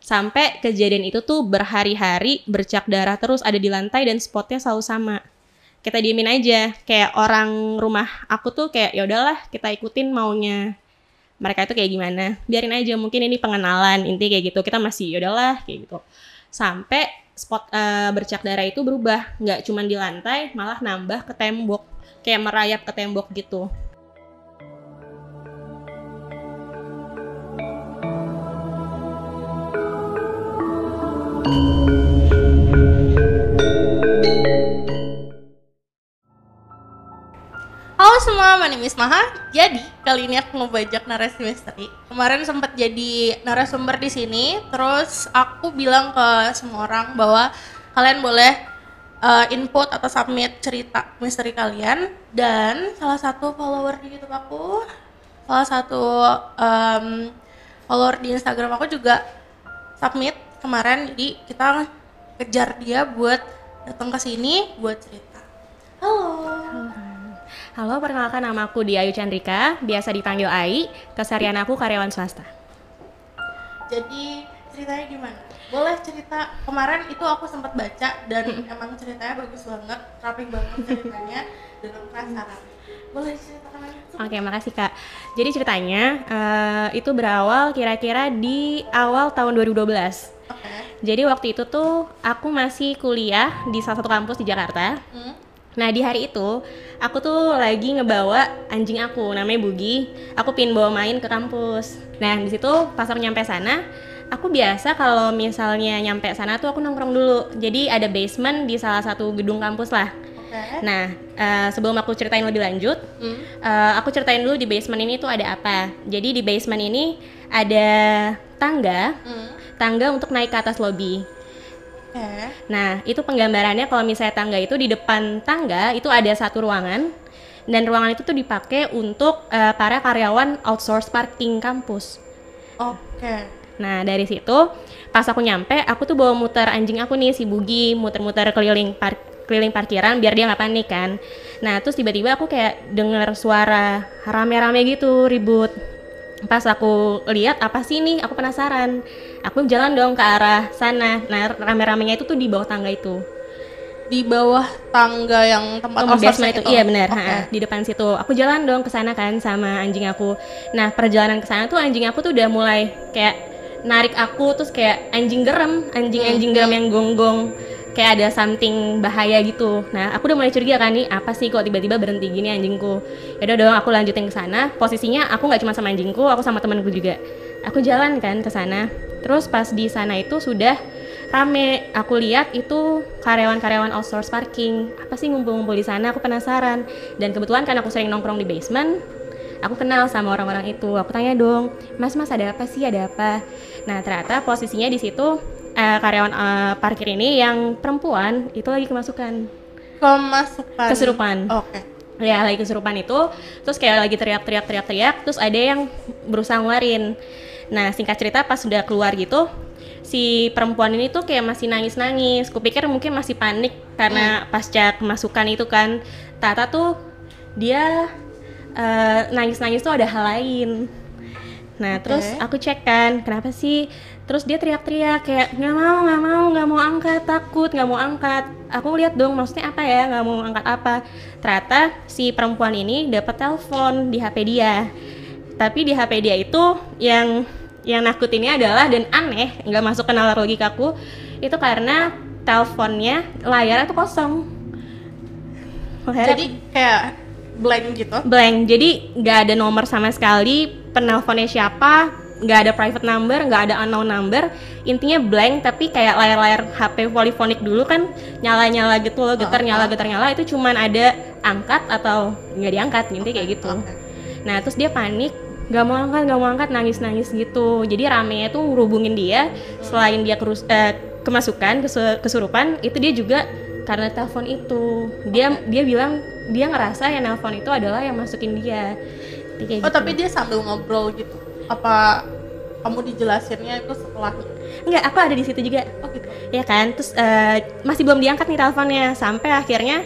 sampai kejadian itu tuh berhari-hari bercak darah terus ada di lantai dan spotnya selalu sama. Kita diemin aja kayak orang rumah aku tuh kayak ya udahlah kita ikutin maunya. Mereka itu kayak gimana? Biarin aja mungkin ini pengenalan inti kayak gitu. Kita masih ya udahlah kayak gitu. Sampai spot eh, bercak darah itu berubah. Nggak cuman di lantai malah nambah ke tembok. Kayak merayap ke tembok gitu semua, my name is Maha. Jadi, kali ini aku ngebajak narasi misteri. Kemarin sempat jadi narasumber di sini, terus aku bilang ke semua orang bahwa kalian boleh uh, input atau submit cerita misteri kalian dan salah satu follower di YouTube aku, salah satu um, follower di Instagram aku juga submit kemarin jadi kita kejar dia buat datang ke sini buat cerita. Halo. Halo, perkenalkan nama aku Di Ayu Chandrika, biasa dipanggil Ai. Keseharian aku karyawan swasta. Jadi ceritanya gimana? Boleh cerita kemarin itu aku sempat baca dan emang ceritanya bagus banget, rapi banget ceritanya dan aku penasaran. Boleh ceritakan? Oke, makasih Kak. Jadi ceritanya eh, itu berawal kira-kira di awal tahun 2012. Oke. Jadi waktu itu tuh aku masih kuliah di salah satu kampus di Jakarta. Hmm. Nah di hari itu aku tuh lagi ngebawa anjing aku namanya Bugi. Aku pin bawa main ke kampus. Nah di situ pas aku nyampe sana, aku biasa kalau misalnya nyampe sana tuh aku nongkrong dulu. Jadi ada basement di salah satu gedung kampus lah. Oke. Nah eh, sebelum aku ceritain lebih lanjut, Hmm. eh, aku ceritain dulu di basement ini tuh ada apa. Jadi di basement ini ada tangga, Hmm. tangga untuk naik ke atas lobi. Oke. Nah, itu penggambarannya kalau misalnya tangga itu di depan tangga itu ada satu ruangan dan ruangan itu tuh dipakai untuk eh, para karyawan outsource parking kampus. Oke. Nah, dari situ pas aku nyampe, aku tuh bawa muter anjing aku nih si Bugi, muter-muter keliling par keliling parkiran biar dia nggak panik kan. Nah, terus tiba-tiba aku kayak denger suara rame-rame gitu ribut. Pas aku lihat apa sih nih, aku penasaran. Aku jalan dong ke arah sana. Nah, rame-ramenya itu tuh di bawah tangga itu. Di bawah tangga yang tempat Oh, basement itu. Iya benar, ha, di depan situ. Aku jalan dong ke sana kan sama anjing aku. Nah, perjalanan ke sana tuh anjing aku tuh udah mulai kayak narik aku terus kayak anjing gerem, anjing-anjing gerem yang gonggong kayak ada something bahaya gitu. Nah, aku udah mulai curiga kan nih, apa sih kok tiba-tiba berhenti gini anjingku. Yaudah dong, aku lanjutin ke sana. Posisinya aku nggak cuma sama anjingku, aku sama temanku juga. Aku jalan kan ke sana. Terus pas di sana itu sudah rame. Aku lihat itu karyawan-karyawan outsource parking. Apa sih ngumpul-ngumpul di sana? Aku penasaran. Dan kebetulan kan aku sering nongkrong di basement, aku kenal sama orang-orang itu. Aku tanya dong, Mas, Mas ada apa sih? Ada apa? Nah ternyata posisinya di situ eh, karyawan eh, parkir ini yang perempuan itu lagi kemasukan, Kemasukan. kesurupan. Oke. Ya lagi kesurupan itu, terus kayak lagi teriak-teriak teriak-teriak, terus ada yang berusaha ngeluarin. Nah singkat cerita pas sudah keluar gitu, si perempuan ini tuh kayak masih nangis-nangis. Kupikir mungkin masih panik karena pasca kemasukan itu kan. Tata tuh dia eh, nangis-nangis tuh ada hal lain. Nah Oke. terus aku cek kan, kenapa sih? Terus dia teriak-teriak kayak nggak mau, nggak mau, nggak mau angkat, takut, nggak mau angkat. Aku lihat dong, maksudnya apa ya, nggak mau angkat apa? Ternyata si perempuan ini dapat telepon di HP dia. Tapi di HP dia itu yang yang nakutinnya adalah dan aneh, nggak masuk ke nalar logikaku, itu karena teleponnya layarnya tuh kosong. Layarnya Jadi kayak blank gitu. blank jadi nggak ada nomor sama sekali penelponnya siapa nggak ada private number nggak ada unknown number intinya blank tapi kayak layar-layar HP polyphonic dulu kan nyala-nyala gitu loh getar nyala getar nyala itu cuman ada angkat atau nggak diangkat intinya kayak gitu. nah terus dia panik nggak mau angkat nggak mau angkat nangis nangis gitu. Jadi ramenya tuh ngurubungin dia selain dia kerus eh, kemasukan kesu- kesurupan itu dia juga karena telepon itu. Dia dia bilang dia ngerasa yang nelpon itu adalah yang masukin dia. Kayak Oh gitu. tapi dia sambil ngobrol gitu. Apa kamu dijelasinnya itu setelahnya? Enggak, aku ada di situ juga. Oh gitu. ya kan? Terus eh, masih belum diangkat nih teleponnya. Sampai akhirnya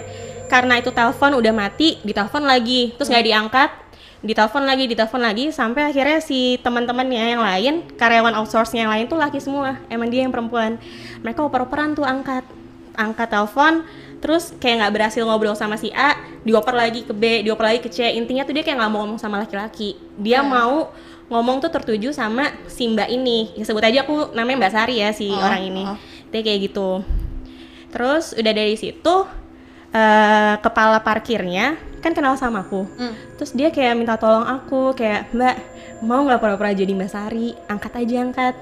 karena itu telepon udah mati ditelepon lagi. Terus nggak diangkat ditelepon lagi ditelepon lagi. Sampai akhirnya si teman-temannya yang lain karyawan outsource yang lain tuh laki semua. Emang dia yang perempuan. Mereka oper-operan tuh angkat. Angkat telepon terus kayak nggak berhasil ngobrol sama si A dioper lagi ke B dioper lagi ke C. Intinya tuh dia kayak nggak mau ngomong sama laki-laki. Dia Hmm. mau ngomong tuh tertuju sama si mbak ini. Ya sebut aja aku namanya mbak Sari ya si Oh, orang ini. oh. dia kayak gitu. Terus udah dari situ eh, kepala parkirnya kan kenal sama aku. Hmm. terus dia kayak minta tolong aku kayak mbak mau nggak pura-pura jadi mbak Sari? Angkat aja angkat.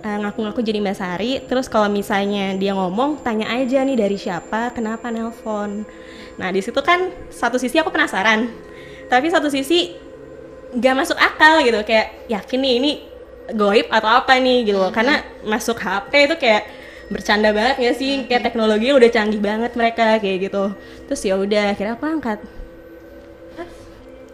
Eh, ngaku-ngaku jadi mbak Sari. Terus kalau misalnya dia ngomong tanya aja nih dari siapa kenapa nelpon. Nah di situ kan satu sisi aku penasaran tapi satu sisi nggak masuk akal gitu. Kayak yakin nih ini goib atau apa nih gitu. Loh karena masuk HP itu kayak bercanda banget ya sih? Kayak teknologinya udah canggih banget mereka kayak gitu. Terus ya udah akhirnya aku angkat.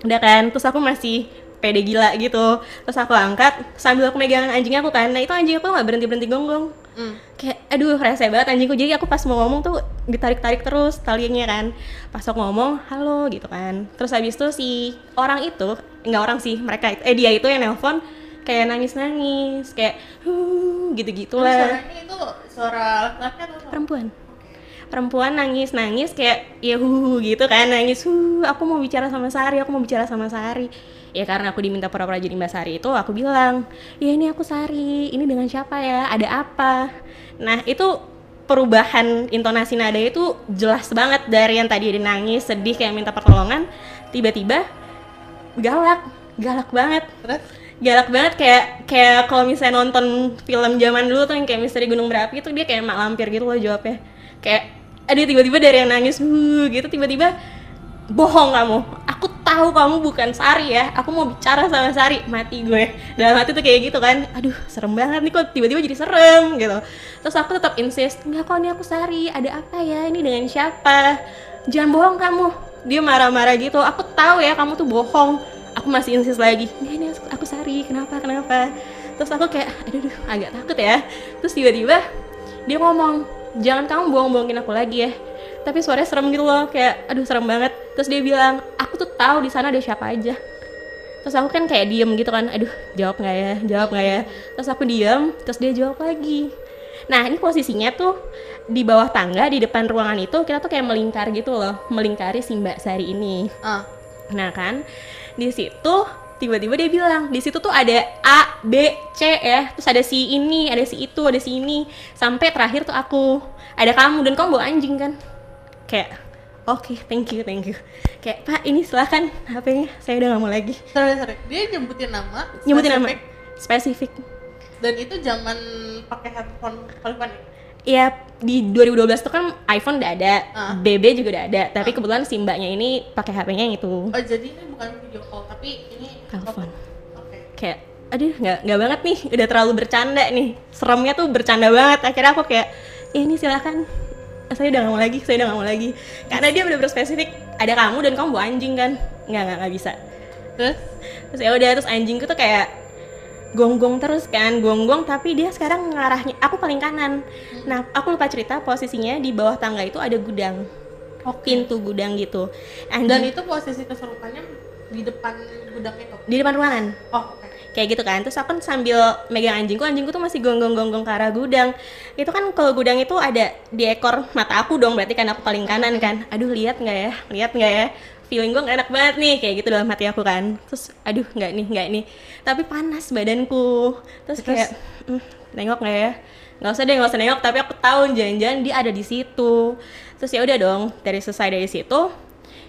Udah kan? Terus aku masih pede gila gitu. Terus aku angkat sambil aku megang anjing aku kan. Nah itu anjing aku nggak berhenti berhenti gonggong. Hmm. kayak aduh rese banget anjingku. Jadi aku pas mau ngomong tuh ditarik-tarik terus talinya kan. Pas aku ngomong halo gitu kan. Terus habis itu si orang itu nggak orang sih mereka eh dia itu yang nelpon kayak nangis-nangis kayak huh gitu gitulah suaranya itu suara laki-laki atau perempuan? Perempuan. Nangis nangis kayak ya hu gitu kan nangis hu aku mau bicara sama Sari aku mau bicara sama Sari. Ya karena aku diminta pura-pura jadi Mbak Sari itu aku bilang ya ini aku Sari ini dengan siapa ya ada apa? Nah itu perubahan intonasi nada itu jelas banget dari yang tadi dia nangis sedih kayak minta pertolongan tiba-tiba galak galak banget. Terus? galak banget kayak kayak kalau misalnya nonton film zaman dulu tuh yang kayak misteri gunung berapi itu dia kayak mak lampir gitu loh jawabnya. Kayak ada tiba-tiba dari yang nangis "Huh," gitu tiba-tiba bohong kamu. Aku tahu kamu bukan Sari ya. Aku mau bicara sama Sari. Mati gue. Dalam hati tuh kayak gitu kan. Aduh serem banget nih kok tiba-tiba jadi serem gitu. Terus aku tetap insist enggak kok ini aku Sari. Ada apa ya? Ini dengan siapa? Jangan bohong kamu dia marah-marah gitu aku tahu ya kamu tuh bohong. Aku masih insist lagi "Nggak, ini aku, aku Sari kenapa kenapa? Terus aku kayak aduh, aduh agak takut ya. Terus tiba-tiba dia ngomong jangan kamu bohong-bohongin aku lagi ya. Tapi suaranya serem gitu loh kayak aduh serem banget. Terus dia bilang aku tuh tahu di sana ada siapa aja. Terus aku kan kayak diem gitu kan aduh jawab nggak ya jawab nggak ya? Terus aku diem terus dia jawab lagi nah ini posisinya tuh di bawah tangga di depan ruangan itu kita tuh kayak melingkar gitu loh melingkari si mbak Sari ini Ah. Nah kan di situ tiba-tiba dia bilang di situ tuh ada A, B, C ya, terus ada si ini, ada si itu, ada si ini, sampai terakhir tuh aku ada kamu dan kamu bawa anjing kan? Kayak oke thank you thank you. Kayak pak ini silahkan HP-nya saya udah nggak mau lagi. Sorry, sorry. Dia nyebutin nama. Nyebutin nama spesifik, spesifik. Dan itu zaman pakai handphone telepon ya? Ya di 2012 tuh kan iPhone udah ada, Ah. BB juga udah ada, tapi kebetulan si mbaknya ini pakai HP-nya yang itu Oh, jadi ini bukan video call, tapi ini telepon. Oke. kayak aduh nggak nggak banget nih udah terlalu bercanda nih seremnya tuh bercanda banget akhirnya aku kayak "Ya, ini silakan saya udah nggak mau lagi saya udah nggak mau lagi karena dia bener-bener spesifik ada kamu dan kamu bawa anjing kan nggak nggak nggak bisa Terus? terus ya udah terus anjingku tuh kayak gonggong terus kan gonggong tapi dia sekarang ngarahnya aku paling kanan. Nah aku lupa cerita posisinya di bawah tangga itu ada gudang. Pintu gudang gitu. Dan anjing itu posisi kesurupannya di depan gudang itu? di depan ruangan. Oh, oke. kayak gitu kan. Terus aku kan sambil megang anjingku anjingku tuh masih gonggong-gonggong ke arah gudang. Itu kan kalau gudang itu ada di ekor mata aku dong berarti kan aku paling kanan kan. Aduh lihat nggak ya? Lihat nggak ya feeling gue nggak enak banget nih kayak gitu dalam hati aku kan. Terus aduh nggak nih nggak nih. Tapi panas badanku. Terus Terus? kayak "Hmm, nengok nggak ya? Nggak usah deh nggak usah nengok tapi aku tahu jangan-jangan dia ada di situ. Terus ya udah dong dari selesai dari situ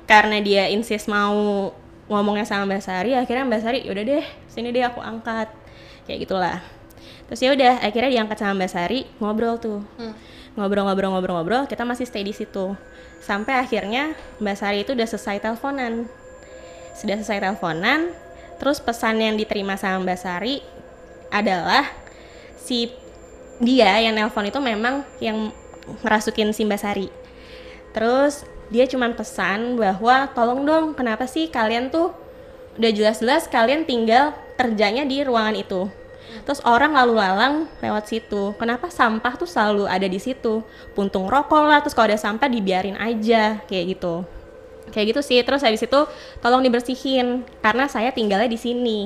karena dia insist mau ngomongnya sama Mbak Sari akhirnya Mbak Sari yaudah deh sini deh aku angkat. Kayak gitulah. Terus ya udah akhirnya diangkat sama Mbak Sari ngobrol tuh. Hmm. ngobrol-ngobrol-ngobrol-ngobrol kita masih stay di situ sampai akhirnya Mbak Sari itu udah selesai teleponan. Sudah selesai teleponan terus pesan yang diterima sama Mbak Sari adalah si dia yang nelpon itu memang yang ngerasukin si Mbak Sari. Terus dia cuman pesan bahwa tolong dong kenapa sih kalian tuh udah jelas-jelas kalian tinggal kerjanya di ruangan itu terus orang lalu lalang lewat situ. Kenapa sampah tuh selalu ada di situ? Puntung rokok lah terus kalau ada sampah dibiarin aja kayak gitu. Kayak gitu sih. Terus habis itu tolong dibersihin karena saya tinggalnya di sini.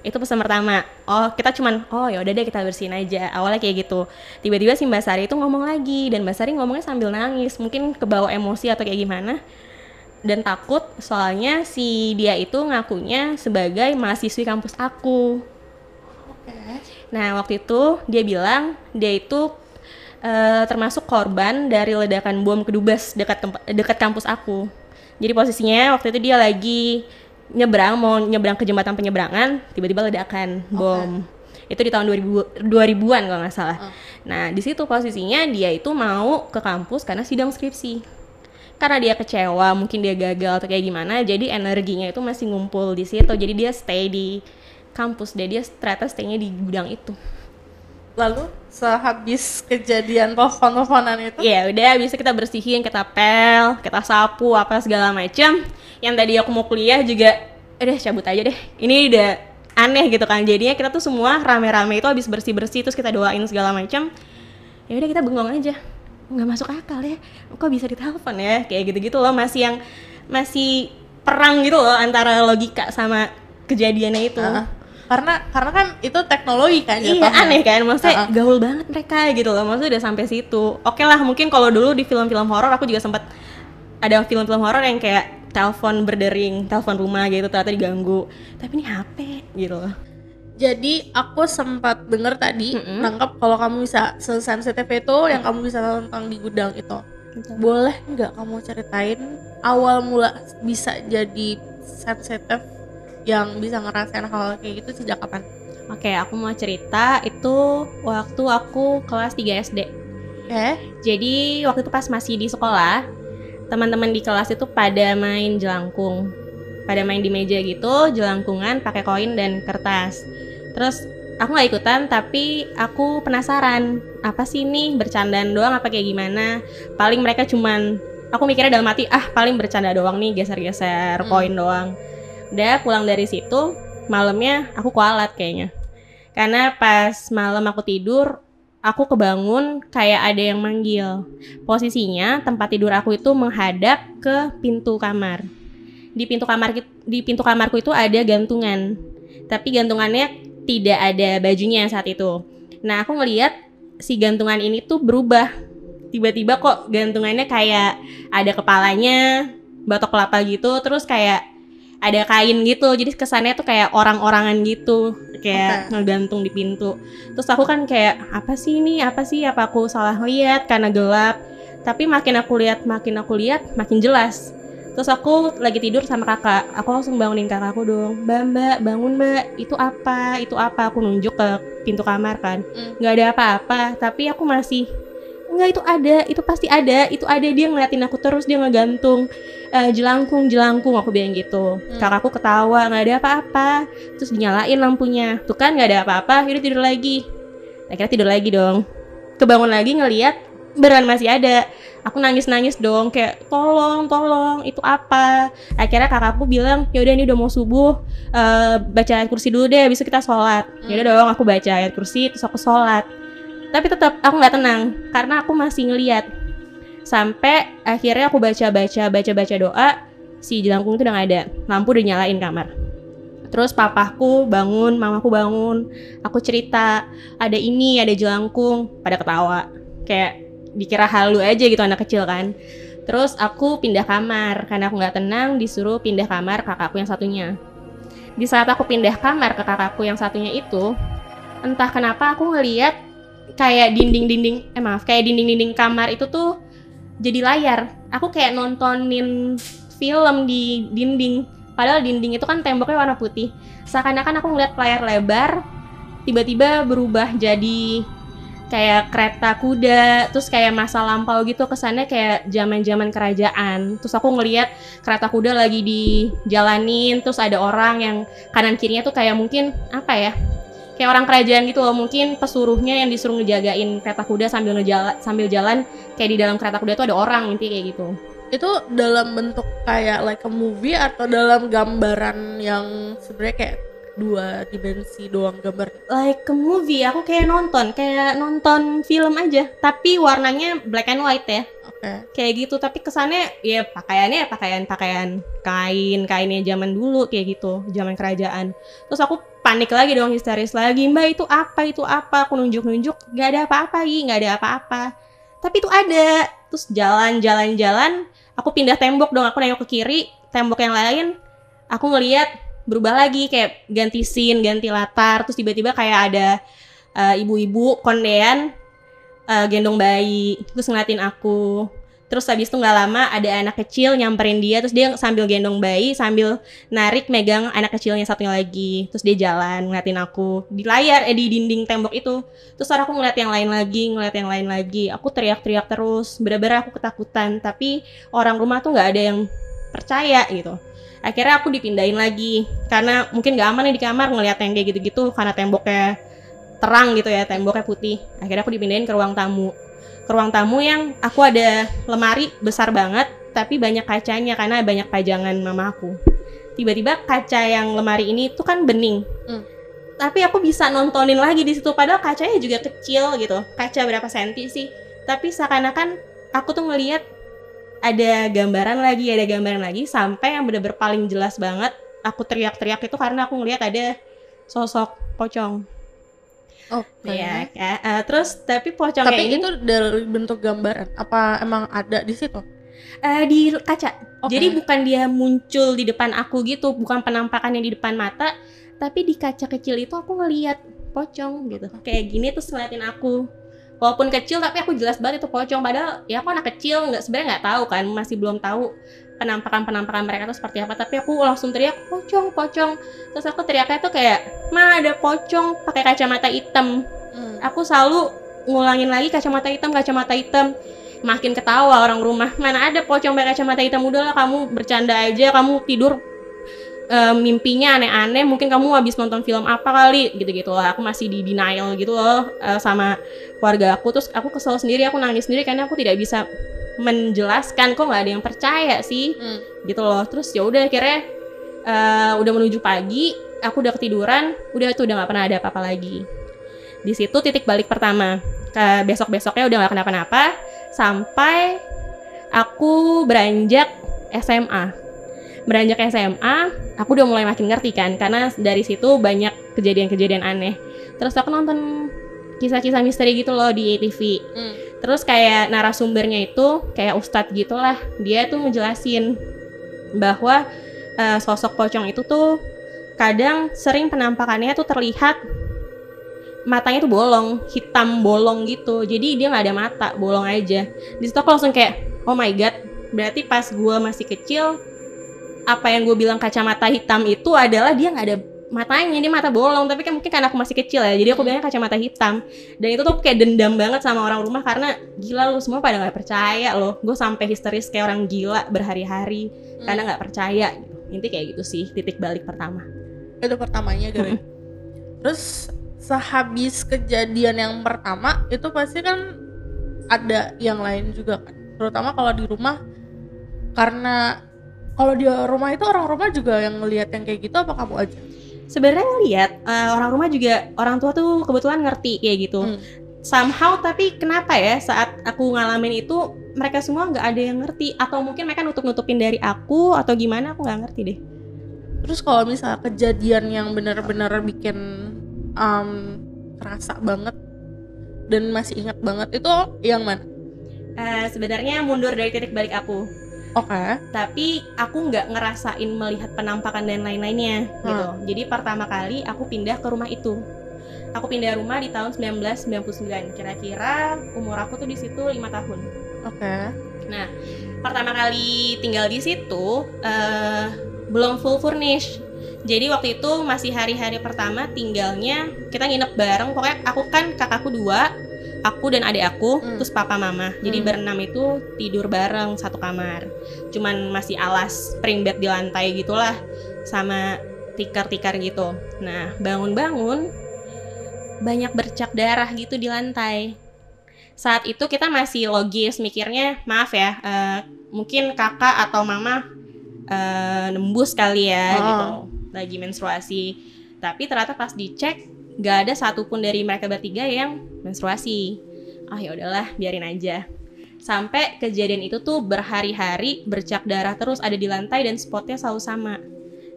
Itu pesan pertama. Oh kita cuman oh ya udah deh kita bersihin aja. Awalnya kayak gitu. Tiba-tiba si mbak Sari itu ngomong lagi dan mbak Sari ngomongnya sambil nangis. Mungkin kebawa emosi atau kayak gimana. Dan takut soalnya si dia itu ngakunya sebagai mahasiswi kampus aku Nah, waktu itu dia bilang dia itu eh, termasuk korban dari ledakan bom kedubes dekat tempat dekat kampus aku. Jadi posisinya waktu itu dia lagi nyebrang mau nyebrang ke jembatan penyeberangan, tiba-tiba ledakan bom. Itu di tahun 2000 2000-an kalau nggak salah. Nah, di situ posisinya dia itu mau ke kampus karena sidang skripsi. Karena dia kecewa, mungkin dia gagal atau kayak gimana, jadi energinya itu masih ngumpul di situ. Jadi dia stay di kampus deh dia ternyata stay-nya di gudang itu. Lalu sehabis kejadian telepon-teleponan itu, Ya udah bisa kita bersihin, kita pel, kita sapu apa segala macam. Yang tadi aku mau kuliah juga, udah cabut aja deh. Ini udah aneh gitu kan. Jadinya kita tuh semua rame-rame itu habis bersih-bersih terus kita doain segala macam. Ya udah kita bengong aja. Nggak masuk akal ya. Kok bisa ditelepon ya? Kayak gitu-gitu loh masih yang masih perang gitu loh antara logika sama kejadiannya itu. Heeh. Karena karena kan itu teknologi kan Iya jatuhnya. aneh kan, maksudnya Uh-uh. gaul banget mereka gitu loh, maksudnya udah sampai situ. Oke lah, mungkin kalau dulu di film-film horor aku juga sempat ada film-film horor yang kayak telepon berdering, telepon rumah gitu ternyata diganggu. Tapi ini HP gitu loh. Jadi aku sempat denger tadi Mm-mm. nangkep kalau kamu bisa sesensitif itu yang kamu bisa tentang di gudang itu. Boleh nggak kamu ceritain awal mula bisa jadi sensitif yang bisa ngerasain hal kayak gitu sejak kapan? Oke, aku mau cerita itu waktu aku kelas 3 SD. Oke. Jadi waktu itu pas masih di sekolah, teman-teman di kelas itu pada main jelangkung. Pada main di meja gitu, jelangkungan pakai koin dan kertas. Terus aku nggak ikutan, tapi aku penasaran apa sih ini bercandaan doang apa kayak gimana? Paling mereka cuman aku mikirnya dalam hati ah paling bercanda doang nih geser-geser Hmm. koin doang. Udah pulang dari situ malamnya aku kualat kayaknya. Karena pas malam aku tidur aku kebangun kayak ada yang manggil. Posisinya tempat tidur aku itu menghadap ke pintu kamar. Di pintu kamar di pintu kamarku itu ada gantungan. Tapi gantungannya tidak ada bajunya saat itu. Nah, aku ngeliat si gantungan ini tuh berubah. Tiba-tiba kok gantungannya kayak ada kepalanya, batok kelapa gitu, terus kayak ada kain gitu. Jadi kesannya tuh kayak orang-orangan gitu, kayak Oke. ngegantung di pintu. Terus aku kan kayak apa sih ini? Apa sih? Apa aku salah lihat karena gelap? Tapi makin aku lihat, makin aku lihat, makin jelas. Terus aku lagi tidur sama kakak, aku langsung bangunin kakakku dong. Mbak, mbak, bangun mbak, itu apa? Itu apa? Aku nunjuk ke pintu kamar kan. Hmm. Nggak ada apa-apa, tapi aku masih Enggak itu ada, itu pasti ada, itu ada dia ngeliatin aku terus dia ngegantung eh, jelangkung jelangkung aku bilang gitu. Kakakku ketawa nggak ada apa-apa, terus dinyalain lampunya. Tuh kan nggak ada apa-apa, yaudah tidur lagi. Akhirnya tidur lagi dong. Kebangun lagi ngeliat beneran masih ada. Aku nangis-nangis dong kayak tolong, tolong, itu apa? Akhirnya kakakku bilang, "Ya udah ini udah mau subuh, eh, baca ayat kursi dulu deh, bisa kita sholat." Ya udah dong, aku baca ayat kursi terus aku sholat. Tapi tetap aku nggak tenang karena aku masih ngeliat. Sampai akhirnya aku baca-baca, baca-baca doa, si jelangkung itu udah nggak ada. Lampu udah nyalain kamar. Terus papaku bangun, mamaku bangun, aku cerita, ada ini, ada jelangkung, pada ketawa. Kayak dikira halu aja gitu anak kecil kan. Terus aku pindah kamar, karena aku nggak tenang disuruh pindah kamar kakakku yang satunya. Di saat aku pindah kamar ke kakakku yang satunya itu, entah kenapa aku ngeliat kayak dinding-dinding, eh maaf, kayak dinding-dinding kamar itu tuh jadi layar. Aku kayak nontonin film di dinding. Padahal dinding itu kan temboknya warna putih. Seakan-akan aku ngeliat layar lebar, tiba-tiba berubah jadi kayak kereta kuda, terus kayak masa lampau gitu kesannya kayak zaman-zaman kerajaan. Terus aku ngeliat kereta kuda lagi dijalanin, terus ada orang yang kanan kirinya tuh kayak mungkin apa ya? Kayak orang kerajaan gitu loh, mungkin pesuruhnya yang disuruh ngejagain kereta kuda sambil ngejala, sambil jalan kayak di dalam kereta kuda tuh ada orang intinya kayak gitu. Itu dalam bentuk kayak like a movie atau dalam gambaran yang sebenarnya kayak dua dimensi doang gambar. like a movie aku kayak nonton kayak nonton film aja tapi warnanya black and white ya Kayak gitu tapi kesannya ya pakaiannya ya pakaian pakaian kain kainnya zaman dulu kayak gitu zaman kerajaan. Terus aku panik lagi dong histeris lagi mbak itu apa? Itu apa? Aku nunjuk nunjuk nggak ada apa-apa Gi nggak ada apa-apa. Tapi itu ada. Terus jalan jalan jalan aku pindah tembok dong aku nengok ke kiri tembok yang lain aku ngelihat berubah lagi kayak ganti scene ganti latar terus tiba-tiba kayak ada eh, ibu-ibu kondean eh, gendong bayi terus ngeliatin aku. Terus habis itu nggak lama ada anak kecil nyamperin dia terus dia sambil gendong bayi sambil narik megang anak kecilnya satunya lagi. Terus dia jalan ngeliatin aku di layar eh di dinding tembok itu. Terus aku ngeliat yang lain lagi ngeliat yang lain lagi. Aku teriak-teriak terus bener-bener aku ketakutan. Tapi orang rumah tuh nggak ada yang percaya gitu. Akhirnya aku dipindahin lagi karena mungkin gak aman nih di kamar ngeliat yang kayak gitu-gitu karena temboknya terang gitu ya temboknya putih. Akhirnya aku dipindahin ke ruang tamu. Ke ruang tamu yang aku ada lemari besar banget tapi banyak kacanya karena banyak pajangan mama aku. Tiba-tiba kaca yang lemari ini tuh kan bening. Hmm. tapi aku bisa nontonin lagi di situ padahal kacanya juga kecil gitu. Kaca berapa senti sih? Tapi seakan-akan aku tuh ngelihat ada gambaran lagi ada gambaran lagi sampai yang bener-bener paling jelas banget aku teriak-teriak itu karena aku ngelihat ada sosok pocong Oke. ya ya. Eh, terus tapi pocongnya Tapi ini itu dari bentuk gambaran. Apa emang ada di situ? eh, di kaca Oke. jadi bukan dia muncul di depan aku gitu bukan penampakannya di depan mata tapi di kaca kecil itu aku ngeliat pocong gitu kayak gini terus ngeliatin aku walaupun kecil tapi aku jelas banget itu pocong padahal ya aku anak kecil nggak sebenarnya nggak tahu kan masih belum tahu penampakan penampakan mereka tuh seperti apa. Tapi aku langsung teriak pocong pocong. Terus aku teriaknya tuh kayak ma ada pocong pakai kacamata hitam. Hmm. aku selalu ngulangin lagi kacamata hitam kacamata hitam. Makin ketawa orang rumah. Mana ada pocong pakai kacamata hitam? Udahlah kamu bercanda aja kamu tidur eh, mimpinya aneh-aneh. Mungkin kamu habis nonton film apa kali? Gitu-gitu lah. Aku masih di denial gitu loh eh, sama keluarga aku. Terus aku kesel sendiri aku nangis sendiri karena aku tidak bisa menjelaskan kok nggak ada yang percaya sih? Hmm. gitu loh. Terus ya udah akhirnya eh, udah menuju pagi aku udah ketiduran udah tuh udah nggak pernah ada apa-apa lagi. Di situ titik balik pertama. Ke besok besoknya udah nggak kenapa-napa sampai aku beranjak SMA beranjak SMA aku udah mulai makin ngerti kan karena dari situ banyak kejadian-kejadian aneh. Terus aku nonton kisah-kisah misteri gitu loh di ATV Hmm. Terus kayak narasumbernya itu kayak ustadz gitulah, dia tuh ngejelasin bahwa eh, sosok pocong itu tuh kadang sering penampakannya tuh terlihat matanya tuh bolong, hitam bolong gitu. Jadi dia nggak ada mata, bolong aja. Di situ aku langsung kayak, oh my god, berarti pas gua masih kecil apa yang gue bilang kacamata hitam itu adalah dia nggak ada matanya dia mata bolong tapi kan mungkin karena aku masih kecil ya jadi aku bilangnya kacamata hitam. Dan itu tuh kayak dendam banget sama orang rumah karena gila lu semua pada nggak percaya loh. Gue sampai histeris kayak orang gila berhari-hari karena nggak percaya gitu. inti kayak gitu sih titik balik pertama. Itu pertamanya gitu ya. terus sehabis kejadian yang pertama itu pasti kan ada yang lain juga kan. Terutama kalau di rumah karena kalau di rumah itu orang rumah juga yang ngelihat yang kayak gitu apa kamu aja sebenarnya lihat orang rumah juga orang tua tuh kebetulan ngerti kayak gitu. Hmm. somehow tapi kenapa ya saat aku ngalamin itu mereka semua nggak ada yang ngerti? Atau mungkin mereka nutup nutupin dari aku atau gimana? Aku nggak ngerti deh. Terus kalau misalnya kejadian yang benar-benar bikin um, kerasa banget dan masih ingat banget itu yang mana? Eh, sebenarnya mundur dari titik balik aku oke tapi aku nggak ngerasain melihat penampakan dan lain-lainnya gitu. Hmm. Jadi pertama kali aku pindah ke rumah itu. Aku pindah rumah di tahun 1999. Kira-kira umur aku tuh di situ lima tahun. oke Nah, pertama kali tinggal di situ eh, belum full furnish. Jadi waktu itu masih hari-hari pertama tinggalnya kita nginep bareng. Pokoknya aku kan kakakku dua, aku dan adik aku, Hmm. terus papa mama. Jadi Hmm. berenam itu tidur bareng satu kamar. Cuman masih alas spring bed di lantai gitulah, sama tikar-tikar gitu. Nah bangun-bangun banyak bercak darah gitu di lantai saat itu kita masih logis mikirnya maaf ya eh, mungkin kakak atau mama eh, nembus kali ya Ah. gitu lagi menstruasi tapi ternyata pas dicek nggak ada satupun dari mereka bertiga yang menstruasi. Ah ya udahlah biarin aja. Sampai kejadian itu tuh berhari-hari bercak darah terus ada di lantai dan spotnya selalu sama.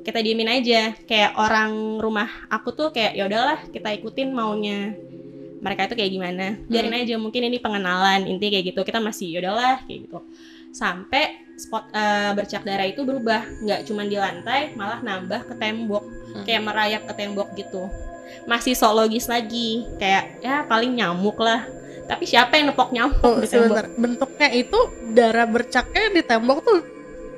Kita diemin aja kayak orang rumah aku tuh kayak ya udahlah kita ikutin maunya. Mereka itu kayak gimana? Biarin aja mungkin ini pengenalan intinya kayak gitu. Kita masih ya udahlah kayak gitu. Sampai spot eh, bercak darah itu berubah. Nggak cuma di lantai malah nambah ke tembok. Hmm. kayak merayap ke tembok gitu masih sok logis lagi. Kayak ya paling nyamuk lah. Tapi siapa yang nepok nyamuk Oh, di tembok? Sebentar. Bentuknya itu darah bercaknya di tembok tuh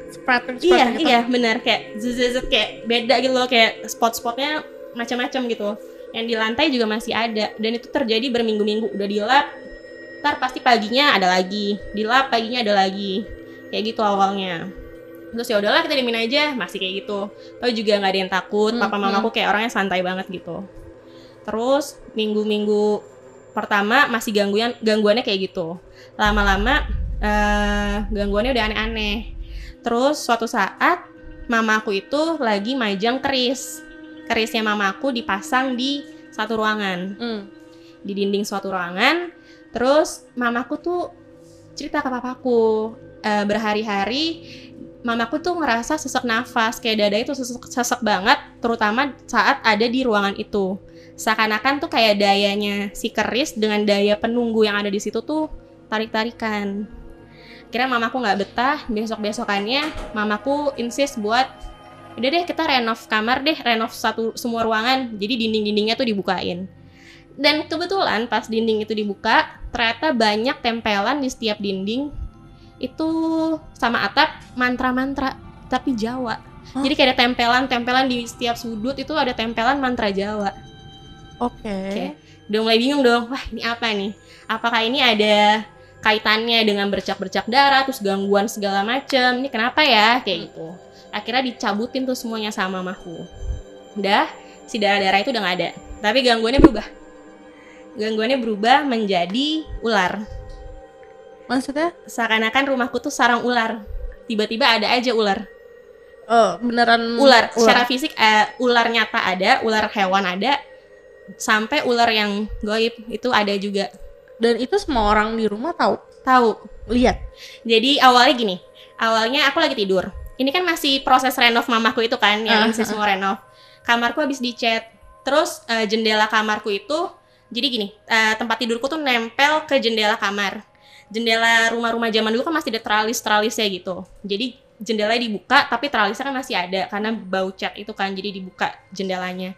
spreading iya gitu. iya benar. Kayak zzzz kayak beda gitu loh. Kayak spot-spotnya macam-macam gitu. Yang di lantai juga masih ada. Dan itu terjadi berminggu-minggu. Udah dilap ntar pasti paginya ada lagi. Dilap paginya ada lagi. Kayak gitu awalnya terus ya udahlah kita diemin aja. Masih kayak gitu. Tapi juga nggak ada yang takut. Hmm, papa mamaku kayak orangnya santai banget gitu. Terus minggu-minggu pertama masih gangguan gangguannya kayak gitu. Lama-lama eh, gangguannya udah aneh-aneh. Terus suatu saat mamaku itu lagi majang keris. Kerisnya mamaku dipasang di satu ruangan. Hmm. di dinding suatu ruangan. Terus mamaku tuh cerita ke papaku eh, berhari-hari mamaku tuh ngerasa sesak nafas kayak dada itu sesek, sesek banget terutama saat ada di ruangan itu. Seakan-akan tuh kayak dayanya si keris dengan daya penunggu yang ada di situ tuh tarik-tarikan. Kira mamaku nggak betah besok besokannya mamaku insist buat udah deh kita renov kamar deh renov satu semua ruangan. Jadi dinding-dindingnya tuh dibukain. Dan kebetulan pas dinding itu dibuka ternyata banyak tempelan di setiap dinding itu sama atap mantra-mantra tapi Jawa. Hah? jadi kayak ada tempelan-tempelan di setiap sudut itu ada tempelan mantra Jawa. Oke. Oke. udah mulai bingung dong wah ini apa nih? Apakah ini ada kaitannya dengan bercak-bercak darah terus gangguan segala macem? Ini kenapa ya? Kayak gitu. Akhirnya dicabutin tuh semuanya sama mamaku udah si darah-darah itu udah nggak ada. Tapi gangguannya berubah. Gangguannya berubah menjadi ular Maksudnya? seakan-akan rumahku tuh sarang ular. Tiba-tiba ada aja ular. Oh, beneran ular. secara fisik eh, ular nyata ada ular hewan ada sampai ular yang goib. Itu ada juga. Dan itu semua orang di rumah tahu. tahu. Lihat. jadi awalnya gini. Awalnya aku lagi tidur. Ini kan masih proses renov mamaku itu kan yang Ah, insist ah. mau renov. Kamarku habis dicat. Terus eh, jendela kamarku itu jadi gini eh, tempat tidurku tuh nempel ke jendela kamar jendela rumah-rumah zaman dulu kan masih ada tralis-tralisnya gitu jadi jendelanya dibuka tapi tralisnya kan masih ada karena bau cat itu kan jadi dibuka jendelanya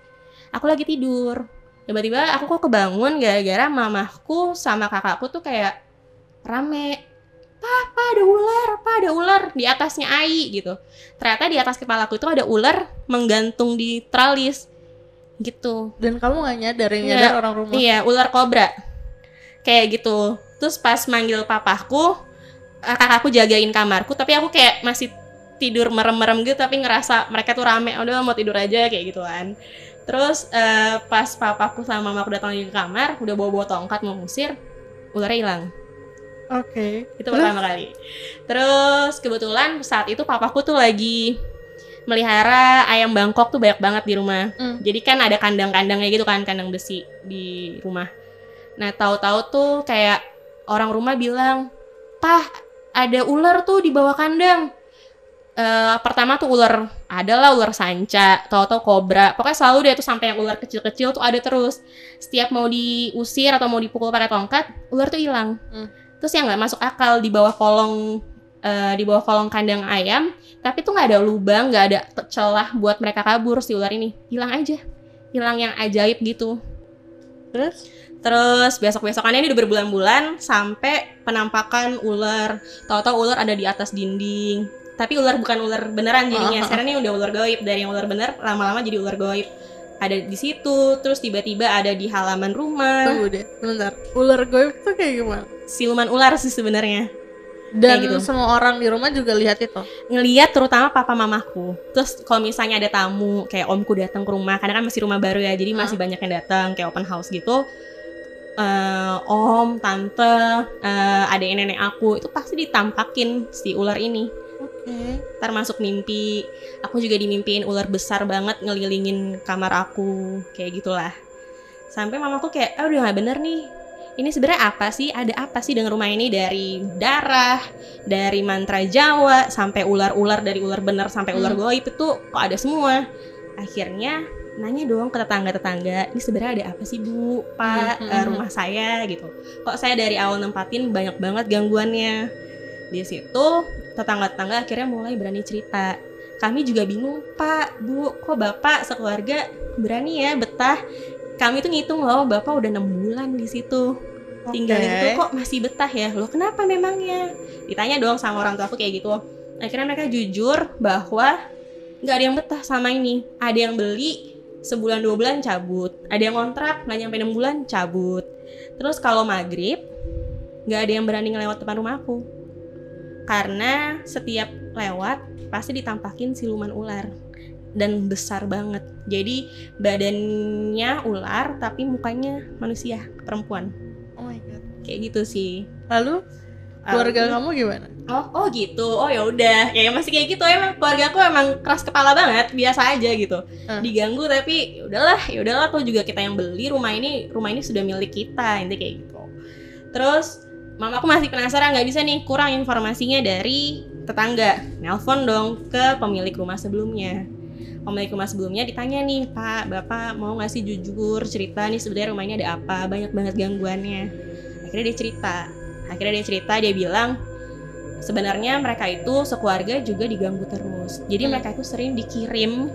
aku lagi tidur tiba-tiba aku kok kebangun gara-gara mamahku sama kakakku tuh kayak rame papa ada ular apa ada ular di atasnya Ai gitu ternyata di atas kepalaku itu ada ular menggantung di tralis gitu Dan kamu gak nyadar yang Iya. nyadar orang rumah. Iya, ular kobra. Kayak gitu. Terus pas manggil papaku, eh, kakakku jagain kamarku, tapi aku kayak masih tidur merem-merem gitu, tapi ngerasa mereka tuh rame, udah mau tidur aja kayak gitu kan. Terus eh, pas papaku sama mamaku datang lagi ke kamar, udah bawa-bawa tongkat mau ngusir, ularnya hilang. Oke. Itu Terus? pertama kali. Terus kebetulan saat itu papaku tuh lagi melihara ayam Bangkok tuh banyak banget di rumah. Hmm. Jadi kan ada kandang-kandangnya gitu kan, kandang besi di rumah. Nah, tahu-tahu tuh kayak orang rumah bilang, "Pah, ada ular tuh di bawah kandang." Eh, pertama tuh ular, adalah ular sanca, tahu-tahu kobra. Pokoknya selalu dia tuh sampai yang ular kecil-kecil tuh ada terus. Setiap mau diusir atau mau dipukul pakai tongkat, ular tuh hilang. Hmm. Terus yang nggak masuk akal di bawah kolong eh, di bawah kolong kandang ayam, tapi tuh nggak ada lubang, nggak ada celah buat mereka kabur si ular ini. Hilang aja, hilang yang ajaib gitu. Terus? Terus besok-besokannya ini udah berbulan-bulan sampai penampakan ular. Tahu-tahu ular ada di atas dinding. Tapi ular bukan ular beneran jadinya. Ah. Sekarang ini udah ular goib dari yang ular bener lama-lama jadi ular goib. Ada di situ, terus tiba-tiba ada di halaman rumah. Tunggu deh, bentar. Ular goib tuh kayak gimana? Siluman ular sih sebenarnya. Dan Kayak gitu. semua orang di rumah juga lihat itu. ngeliat terutama papa mamaku. Terus kalau misalnya ada tamu kayak omku datang ke rumah, karena kan masih rumah baru ya, jadi masih banyak yang datang kayak open house gitu. Eh, om, tante, adek nenek aku itu pasti ditampakin si ular ini. Oke. Ntar masuk mimpi, aku juga dimimpiin ular besar banget ngelilingin kamar aku, kayak gitulah. Sampai mamaku kayak, ah udah gak bener nih, ini sebenarnya apa sih? Ada apa sih dengan rumah ini dari darah, dari mantra Jawa sampai ular-ular dari ular bener sampai ular Hmm. goib itu kok ada semua. Akhirnya nanya dong ke tetangga-tetangga, ini sebenarnya ada apa sih Bu, Pak, Hmm, eh, hmm, rumah saya gitu. Kok saya dari awal nempatin banyak banget gangguannya. Di situ tetangga-tetangga akhirnya mulai berani cerita. Kami juga bingung, Pak, Bu, kok Bapak sekeluarga berani ya betah. Kami tuh ngitung loh, Bapak udah enam bulan di situ. Tinggal di Oke. situ kok masih betah ya? Loh kenapa memangnya? Ditanya dong sama orang tua aku kayak gitu. Akhirnya mereka jujur bahwa nggak ada yang betah sama ini. Ada yang beli sebulan dua bulan cabut. Ada yang kontrak nggak nyampe enam bulan cabut. Terus kalau maghrib nggak ada yang berani ngelewat depan rumahku. Karena setiap lewat pasti ditampakin siluman ular dan besar banget. Jadi badannya ular tapi mukanya manusia perempuan Oh my god. kayak gitu sih. Lalu keluarga Um, kamu gimana? Oh, oh gitu. Oh ya udah. Kayak masih kayak gitu emang keluarga aku emang keras kepala banget, biasa aja gitu. Hmm. Diganggu tapi ya udahlah, ya udahlah tuh juga kita yang beli rumah ini, rumah ini sudah milik kita, intinya kayak gitu. Terus mama aku masih penasaran nggak bisa nih kurang informasinya dari tetangga. Nelpon dong ke pemilik rumah sebelumnya. Pemilik rumah sebelumnya ditanya nih, Pak, Bapak mau nggak sih jujur cerita nih sebenarnya rumah ini ada apa? Banyak banget gangguannya. Akhirnya dia cerita. Akhirnya dia cerita, dia bilang sebenarnya mereka itu sekeluarga juga diganggu terus. Jadi Hmm. mereka itu sering dikirim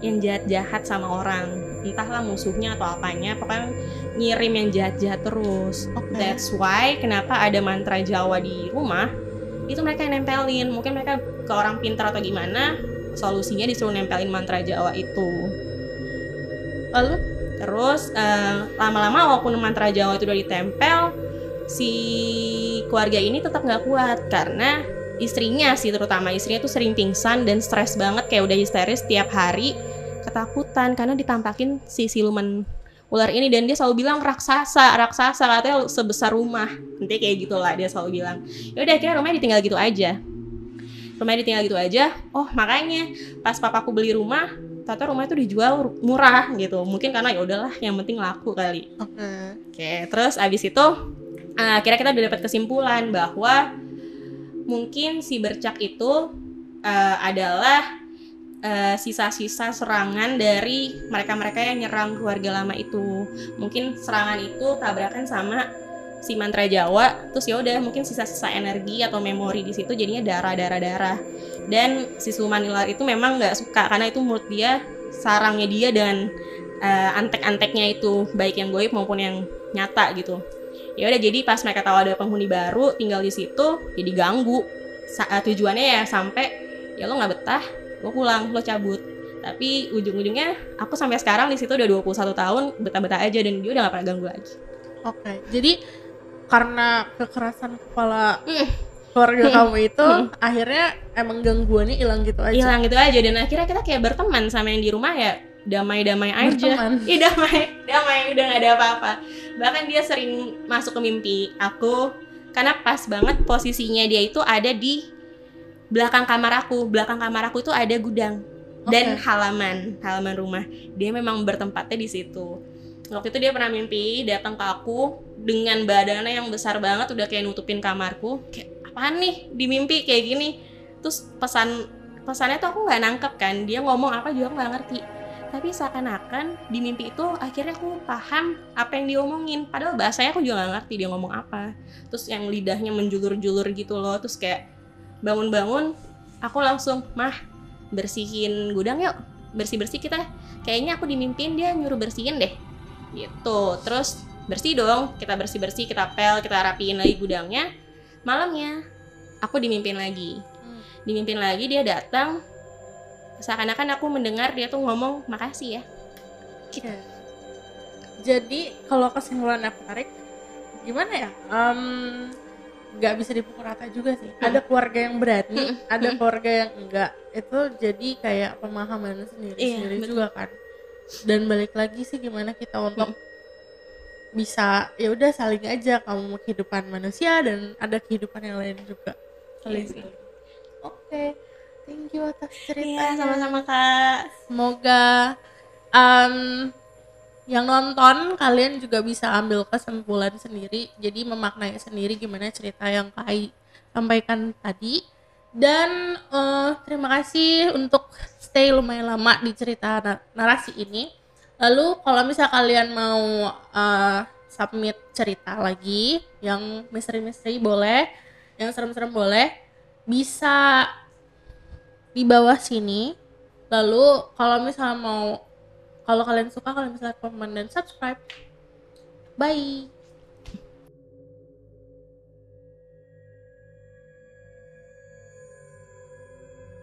yang jahat-jahat sama orang. Entahlah musuhnya atau apanya, pokoknya ngirim yang jahat-jahat terus. Oke. That's why kenapa ada mantra Jawa di rumah itu mereka yang nempelin. Mungkin mereka ke orang pintar atau gimana, solusinya disuruh nempelin mantra Jawa itu. Lalu Terus eh, lama-lama walaupun mantra Jawa itu udah ditempel, si keluarga ini tetap nggak kuat karena istrinya sih terutama istrinya tuh sering pingsan dan stres banget kayak udah histeris tiap hari ketakutan karena ditampakin si siluman ular ini. Dan dia selalu bilang raksasa raksasa katanya sebesar rumah. Nanti kayak gitulah dia selalu bilang. Ya udah akhirnya rumahnya ditinggal gitu aja. Rumahnya ditinggal gitu aja. Oh makanya pas papaku beli rumah ternyata rumah itu dijual murah gitu. Mungkin karena ya udahlah yang penting laku kali. Oke. oke terus abis itu eh, akhirnya kita udah dapat kesimpulan bahwa mungkin si bercak itu eh, adalah eh, sisa-sisa serangan dari mereka-mereka yang nyerang keluarga lama itu. Mungkin serangan itu tabrakan sama si mantra Jawa terus ya udah mungkin sisa-sisa energi atau memori di situ jadinya darah darah darah. Dan si siluman ular itu memang nggak suka karena itu menurut dia sarangnya dia dan eh, antek-anteknya itu baik yang goib maupun yang nyata gitu ya udah jadi pas mereka tahu ada penghuni baru tinggal di situ jadi ganggu Sa- eh, tujuannya ya sampai ya lo nggak betah lo pulang lo cabut tapi ujung-ujungnya aku sampai sekarang di situ udah 21 tahun betah-betah aja dan dia udah gak pernah ganggu lagi Oke. Jadi karena kekerasan kepala Mm. keluarga Mm. kamu itu Mm. akhirnya emang gangguannya hilang gitu aja. hilang gitu aja dan akhirnya kita kayak berteman sama yang di rumah ya damai-damai aja. Iya damai, damai udah gak ada apa-apa. Bahkan dia sering masuk ke mimpi aku karena pas banget posisinya dia itu ada di belakang kamar aku. Belakang kamar aku itu ada gudang dan Oke. halaman, halaman rumah. Dia memang bertempatnya di situ. Waktu itu dia pernah mimpi datang ke aku dengan badannya yang besar banget udah kayak nutupin kamarku. Kayak apaan nih di mimpi kayak gini. Terus pesan pesannya tuh aku nggak nangkep kan. Dia ngomong apa juga aku nggak ngerti tapi seakan-akan di mimpi itu akhirnya aku paham apa yang diomongin. Padahal bahasanya aku juga nggak ngerti dia ngomong apa. Terus yang lidahnya menjulur-julur gitu loh. Terus kayak bangun-bangun aku langsung mah bersihin gudang yuk. Bersih-bersih kita. Kayaknya aku dimimpiin dia nyuruh bersihin deh. Gitu. Terus bersih dong. Kita bersih-bersih kita pel kita rapiin lagi gudangnya. Malamnya aku dimimpin lagi. Hmm. dimimpin lagi dia datang seakan-akan aku mendengar dia tuh ngomong makasih ya Oke. Jadi kalau kesimpulan aku tarik gimana ya? Em, nggak bisa dipukul rata juga sih. Hmm. Ada keluarga yang berani, Hmm. ada Hmm. keluarga yang enggak. Itu jadi kayak pemahaman sendiri-sendiri Iya, betul. juga kan. Dan balik lagi sih gimana kita untuk Hmm. bisa ya udah saling aja kamu kehidupan manusia dan ada kehidupan yang lain juga. Iya sih. Oke. Thank you atas Iya ceritanya. sama-sama. Kak. Semoga um, yang nonton kalian juga bisa ambil kesimpulan sendiri. Jadi memaknai sendiri gimana cerita yang Kai sampaikan tadi. Dan eh, terima kasih untuk stay lumayan lama di cerita na- narasi ini. Lalu kalau misal kalian mau eh, submit cerita lagi yang misteri-misteri boleh yang serem-serem boleh bisa di bawah sini lalu kalau misalnya mau kalau kalian suka kalian bisa komen dan subscribe bye